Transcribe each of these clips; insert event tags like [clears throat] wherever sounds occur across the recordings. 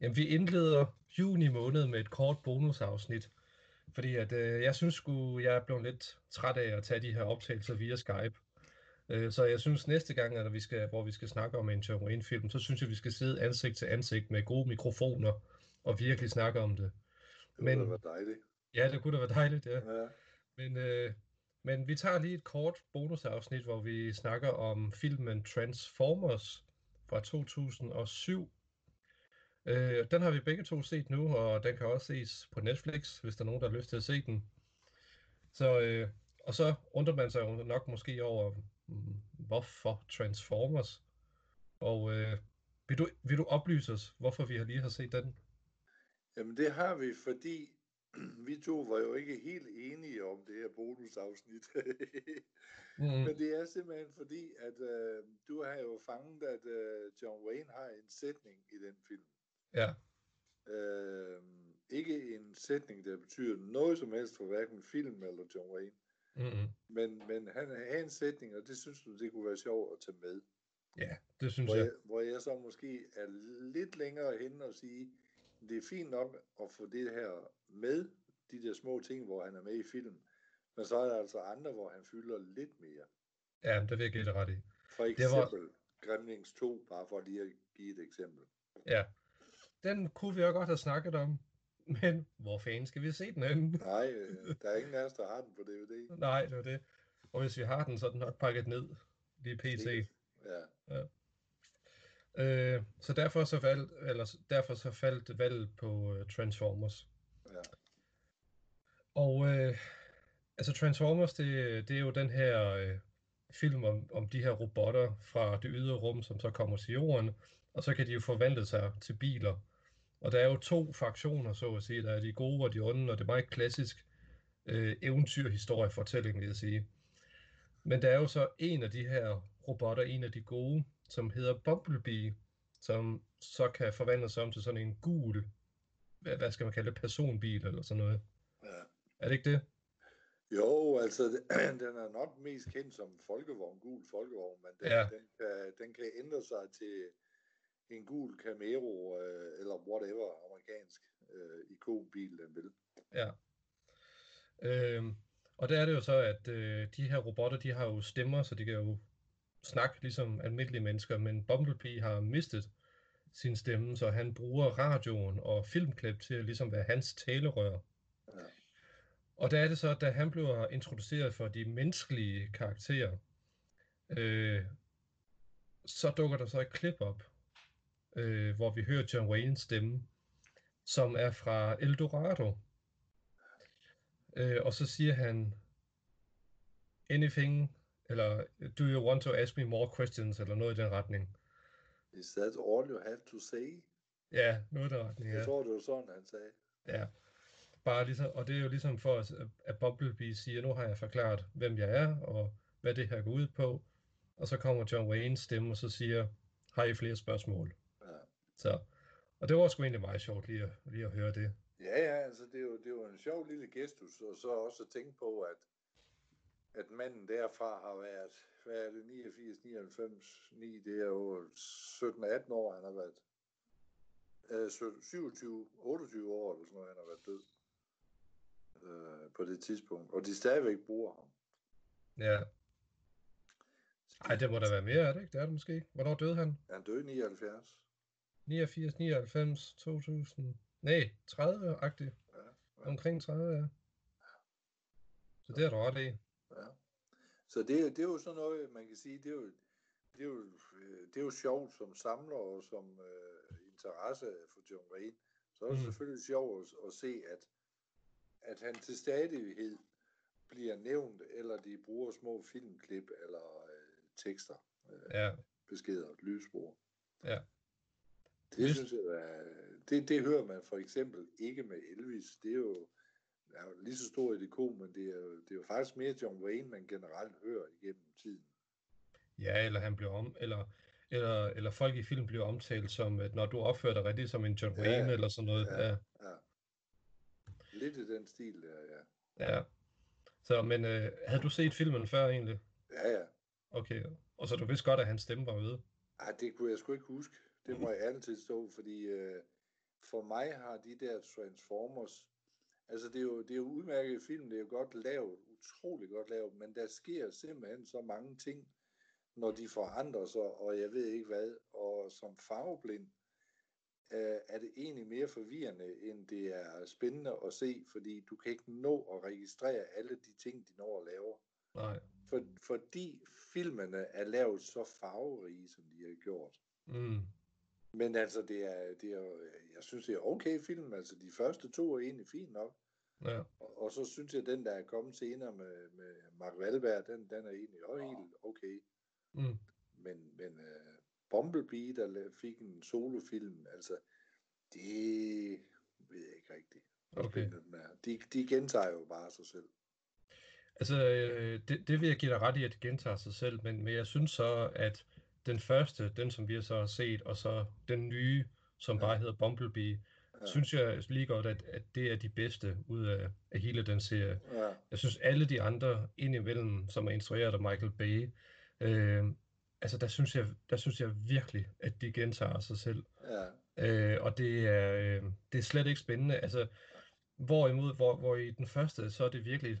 Jamen, vi indleder juni måned med et kort bonusafsnit, fordi at, øh, jeg synes sgu, jeg er blevet lidt træt af at tage de her optagelser via Skype. Øh, så jeg synes næste gang, at vi skal, hvor vi skal snakke om en John Wayne-film, så synes jeg, vi skal sidde ansigt til ansigt med gode mikrofoner og virkelig snakke om det. Det Men, være dejligt. Ja, det kunne da være dejligt, ja. ja. Men, øh, men vi tager lige et kort bonusafsnit, hvor vi snakker om filmen Transformers fra 2007, Øh, den har vi begge to set nu, og den kan også ses på Netflix, hvis der er nogen, der har lyst til at se den. Så, øh, og så undrer man sig jo nok måske over, mm, hvorfor Transformers? Og øh, vil, du, vil du oplyse os, hvorfor vi lige har set den? Jamen det har vi, fordi [clears throat] vi to var jo ikke helt enige om det her bonusafsnit. [laughs] mm. Men det er simpelthen fordi, at øh, du har jo fanget, at øh, John Wayne har en sætning i den film. Ja. Øh, ikke en sætning, der betyder noget som helst for hverken film eller John Wayne. Mm-hmm. Men, men han har en sætning, og det synes du, det kunne være sjovt at tage med. Ja, det synes hvor jeg. jeg. Hvor jeg så måske er lidt længere hen og sige, det er fint nok at få det her med, de der små ting, hvor han er med i film. Men så er der altså andre, hvor han fylder lidt mere. Ja, det vil jeg give dig ret i. For eksempel var... Gremlings 2, bare for lige at give et eksempel. Ja, den kunne vi jo godt have snakket om. Men hvor fanden skal vi se den henne? Nej, øh, der er ingen af os, der har den på DVD. Nej, det er det. Og hvis vi har den, så er den nok pakket ned lige PC. Ja. ja. Øh, så derfor så, valg, eller, derfor så faldt valget på uh, Transformers. Ja. Og øh, altså Transformers, det, det er jo den her øh, film om, om de her robotter fra det ydre rum, som så kommer til jorden, og så kan de jo forvandle sig til biler. Og der er jo to fraktioner, så at sige. Der er de gode og de onde, og det er meget klassisk øh, eventyrhistoriefortælling, vil jeg sige. Men der er jo så en af de her robotter, en af de gode, som hedder Bumblebee, som så kan forvandle sig om til sådan en gul, hvad, hvad skal man kalde det, personbil eller sådan noget. Ja. Er det ikke det? Jo, altså [clears throat] den er nok mest kendt som folkevogn, gul folkevogn, men den, ja. den, kan, den kan ændre sig til en gul Camaro øh, whatever amerikansk øh, ikonbil, den vil. Ja. Øhm, og der er det jo så, at øh, de her robotter, de har jo stemmer, så de kan jo snakke ligesom almindelige mennesker, men Bumblebee har mistet sin stemme, så han bruger radioen og filmklip til at ligesom være hans talerør. Ja. Og der er det så, da han bliver introduceret for de menneskelige karakterer, øh, så dukker der så et klip op, øh, hvor vi hører John Waynes stemme, som er fra Eldorado. Øh, og så siger han, anything, eller do you want to ask me more questions, eller noget i den retning. Is that all you have to say? Ja, noget i den retning, ja. Jeg tror, det var sådan, han sagde. Ja, bare ligesom, og det er jo ligesom for, at Bumblebee siger, nu har jeg forklaret, hvem jeg er, og hvad det her går ud på. Og så kommer John Waynes stemme, og så siger, har I flere spørgsmål? Så, og det var sgu egentlig meget sjovt lige at, lige at høre det. Ja, ja, altså det er, jo, det er jo en sjov lille gestus, og så også at tænke på, at, at manden derfra har været, hvad er det, 89, 99, 9, det er jo 17-18 år, han har været, øh, 27, 28 år eller sådan noget, han har været død øh, på det tidspunkt, og de stadigvæk bruger ham. Ja. Ej, det må da være mere, er det ikke? Det er det måske. Hvornår døde han? Han døde i 79. 89, 99, 2000. Nej, 30-agtigt. Ja, ja. Omkring 30, ja. Så det er du ret i. Ja. Så det, det er jo sådan noget, man kan sige, det er jo, det er jo, det er jo sjovt som samler og som øh, interesse for John Wayne. Så er det mm. selvfølgelig sjovt at, at se, at, at han til stadighed bliver nævnt, eller de bruger små filmklip eller øh, tekster, øh, ja. beskeder, lydspor. Ja. Det synes jeg, det, det hører man for eksempel ikke med Elvis. Det er jo, er jo lige så stor ikon, men det er, jo, det er jo faktisk mere John Wayne, man generelt hører igennem tiden. Ja, eller han bliver om, eller, eller, eller folk i film bliver omtalt som, at når du opfører dig rigtig som en John ja, Wayne, eller sådan noget. Ja, ja. ja. Lidt i den stil der, ja. Ja. Så, men øh, havde du set filmen før egentlig? Ja, ja. Okay, og så du vidste godt, at hans stemme var ude? Ej, det kunne jeg sgu ikke huske. Det må jeg altid stå, fordi øh, for mig har de der Transformers, altså det er jo, det er jo udmærket film, det er jo godt lavet, utrolig godt lavet, men der sker simpelthen så mange ting, når de forandrer sig, og jeg ved ikke hvad, og som farveblind, øh, er det egentlig mere forvirrende, end det er spændende at se, fordi du kan ikke nå at registrere alle de ting, de når at lave. Nej. For, fordi filmene er lavet så farverige, som de har gjort. Mm. Men altså, det er, det er, jeg synes, det er okay film. Altså, de første to er egentlig fint nok. Ja. Og, og så synes jeg, at den, der er kommet senere med, med Mark Wahlberg, den, den er egentlig også helt okay. Mm. Men, men uh, Bumblebee, der fik en solofilm, altså, det ved jeg ikke rigtigt. Okay. De, de gentager jo bare sig selv. Altså, øh, det, det vil jeg give dig ret i, at det gentager sig selv, men, men jeg synes så, at den første, den som vi har så har set, og så den nye, som Ja. bare hedder Bumblebee, Ja. synes jeg lige godt, at, at det er de bedste ud af, af hele den serie. Ja, Jeg synes, alle de andre indimellem, som er instrueret af Michael Bay, øh, altså der synes, jeg, der synes jeg virkelig, at de gentager sig selv. ja, Øh, og det er, øh, det er slet ikke spændende. Altså, hvorimod, hvor, hvor i den første, så er det virkelig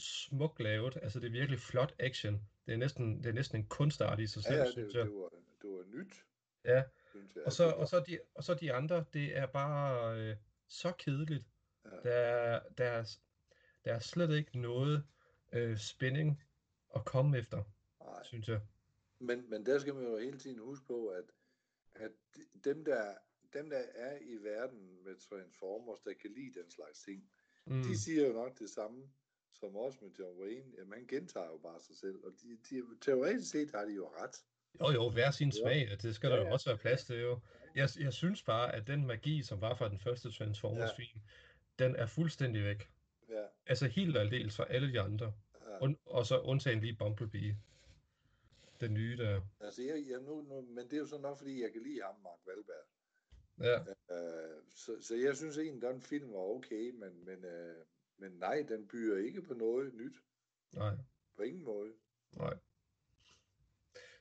smukt lavet. Altså, det er virkelig flot action. Det er næsten, det er næsten en kunstart i sig ja, selv, ja det, synes det, jeg. var, det var nyt, Ja, synes jeg. og så, og så, de, og så de andre, det er bare øh, så kedeligt. Ja. Der, er, der, er, der er slet ikke noget øh, spænding at komme efter, Nej. synes jeg. Men, men der skal man jo hele tiden huske på, at, at dem, der, dem, der er i verden med Transformers, der kan lide den slags ting, Mm. de siger jo nok det samme som os med John Wayne. Jamen, han gentager jo bare sig selv, og de, de, teoretisk set har de jo ret. Jo, jo, hver sin smag, og det skal Ja, der jo også være plads til, jo. Jeg, jeg synes bare, at den magi, som var fra den første Transformers-film, den er fuldstændig væk. Ja, Altså helt og aldeles fra alle de andre. ja. Und, og så undtagen lige Bumblebee. Den nye der. Altså, jeg, jeg, nu, nu, men det er jo så nok, fordi jeg kan lide ham, Mark Wahlberg. Ja, Uh, så, så jeg synes egentlig, den film var okay, men, men, uh, men nej, den bygger ikke på noget nyt. nej, På ingen måde. nej.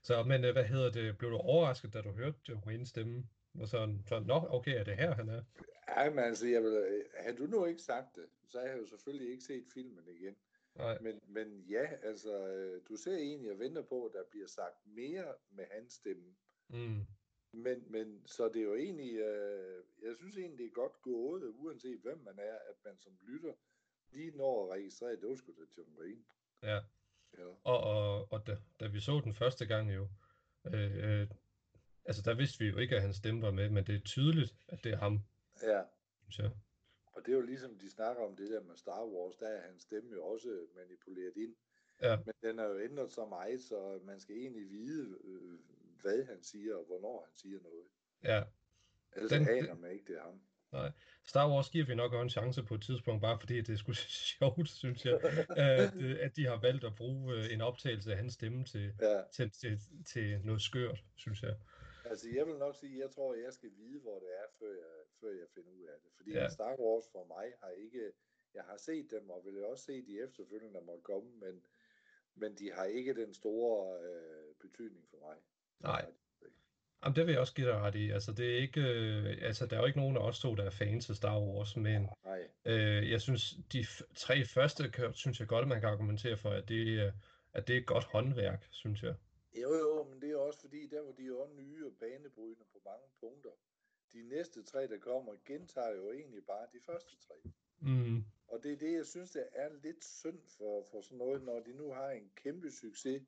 Så, men øh, hvad hedder det? Blev du overrasket, da du hørte Waynes stemme? Og sådan, så, nå, okay, er det her, han er? Ej, men altså, jeg vil, øh, havde du nu ikke sagt det, så har jeg jo selvfølgelig ikke set filmen igen. Nej, Men, men ja, altså, øh, du ser egentlig og venter på, at der bliver sagt mere med hans stemme. mm, Men, men så det er jo egentlig, øh, jeg synes egentlig, det er godt gået, uanset hvem man er, at man som lytter lige når at registrere, var sgu da John Wayne. ja. Ja. Og, og, og da, da vi så den første gang jo, øh, øh, altså der vidste vi jo ikke, at hans stemme var med, men det er tydeligt, at det er ham, ja. jeg. Og det er jo ligesom, de snakker om det der med Star Wars, der er hans stemme jo også manipuleret ind. Ja. Men den er jo ændret så meget, så man skal egentlig vide, øh, hvad han siger, og hvornår han siger noget. Ja, Ellers den, aner man ikke, det er ham. Star Wars giver vi nok også en chance på et tidspunkt, bare fordi det er sgu [laughs] sjovt, synes jeg, at, øh, at de har valgt at bruge øh, en optagelse af hans stemme til, Ja, til, til, til noget skørt, synes jeg. altså jeg vil nok sige, jeg tror, jeg skal vide, hvor det er, før jeg, før jeg finder ud af det. Fordi Ja. ja. Star Wars for mig har ikke, jeg har set dem, og vil jeg også se de efterfølgende, der måtte komme, men, men de har ikke den store øh, betydning for mig. Nej. Jamen, det vil jeg også give dig ret i. Altså, det er ikke, øh, altså, der er jo ikke nogen af os to, der er fans af Star Wars, men Nej, øh, jeg synes, de tre første, synes jeg godt, at man kan argumentere for, at det, er- at det er et godt håndværk, synes jeg. Jo, jo, men det er også fordi, der var de jo nye og banebrydende på mange punkter. De næste tre, der kommer, gentager jo egentlig bare de første tre. Mm, Og det er det, jeg synes, det er lidt synd for, for sådan noget, når de nu har en kæmpe succes.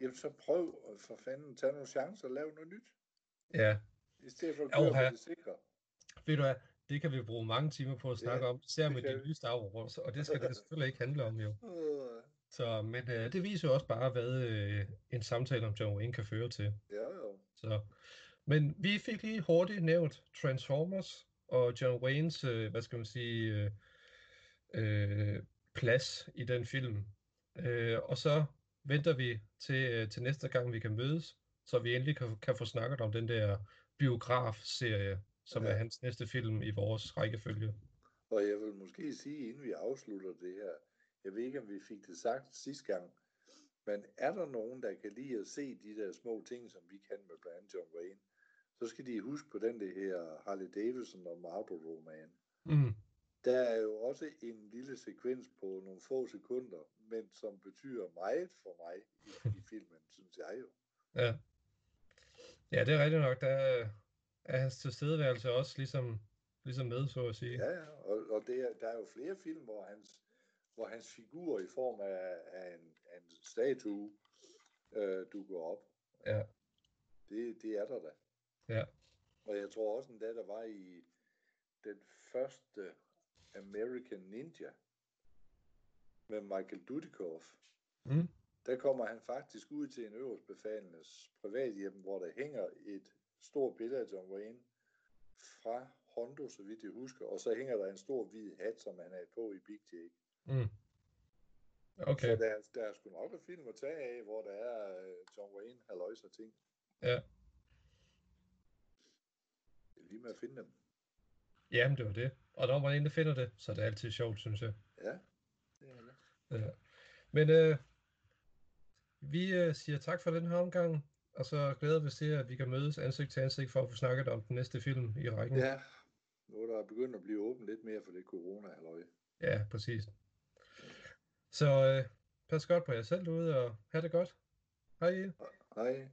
Jamen så prøv at for fanden tage nogle chancer og lave noget nyt. ja, I stedet for at køre her. på det sikre. ved du hvad, det kan vi bruge mange timer på at snakke Ja, om, især med de nye Star Wars, og det skal det selvfølgelig ikke handle om, jo. [laughs] Så, men øh, det viser jo også bare, hvad øh, en samtale om John Wayne kan føre til. Ja, jo. Så. Men vi fik lige hurtigt nævnt Transformers og John Waynes, øh, hvad skal man sige, øh, øh, plads i den film. Øh, og så venter vi til, øh, til næste gang, vi kan mødes, så vi endelig kan, kan få snakket om den der biograf-serie, som ja. er hans næste film i vores rækkefølge. Og jeg vil måske sige, inden vi afslutter det her, jeg ved ikke, om vi fik det sagt sidste gang, men er der nogen, der kan lide at se de der små ting, som vi kan med blandt andet John Wayne, så skal de huske på den det her Harley Davidson og Marlboro-roman. Mm. Der er jo også en lille sekvens på nogle få sekunder, men som betyder meget for mig i, i [laughs] filmen, synes jeg jo. Ja. Ja, det er rigtigt nok. Der er, er hans tilstedeværelse også ligesom, ligesom med, så at sige. Ja, ja. og, og det er, der er jo flere film, hvor hans, hvor hans figur i form af, af, en, af en statue øh, dukker op. Ja. Det, det er der da. Ja. Og jeg tror også endda, der var i den første American Ninja med Michael Dudikoff. Mm. Der kommer han faktisk ud til en øverstbefalenes privathjem, hvor der hænger et stort billede af John Wayne fra Hondo, så vidt jeg husker, og så hænger der en stor hvid hat, som han er på i Big Jake. Mm. Okay. Så der, der er sgu nok et film at tage af, hvor der er uh, John Wayne, halløjs og ting. Ja. Det er lige med at finde dem. Jamen, det var det. Og når man endelig finder det, så er det altid sjovt, synes jeg. Ja, det er det. Ja. Men øh, vi øh, siger tak for den her omgang, og så glæder vi os til, at vi kan mødes ansigt til ansigt for at få snakket om den næste film i rækken. Ja, nu er der begyndt at blive åbent lidt mere for det corona halløj. Ja, præcis. Så øh, pas godt på jer selv derude, og have det godt. Hej. Hej.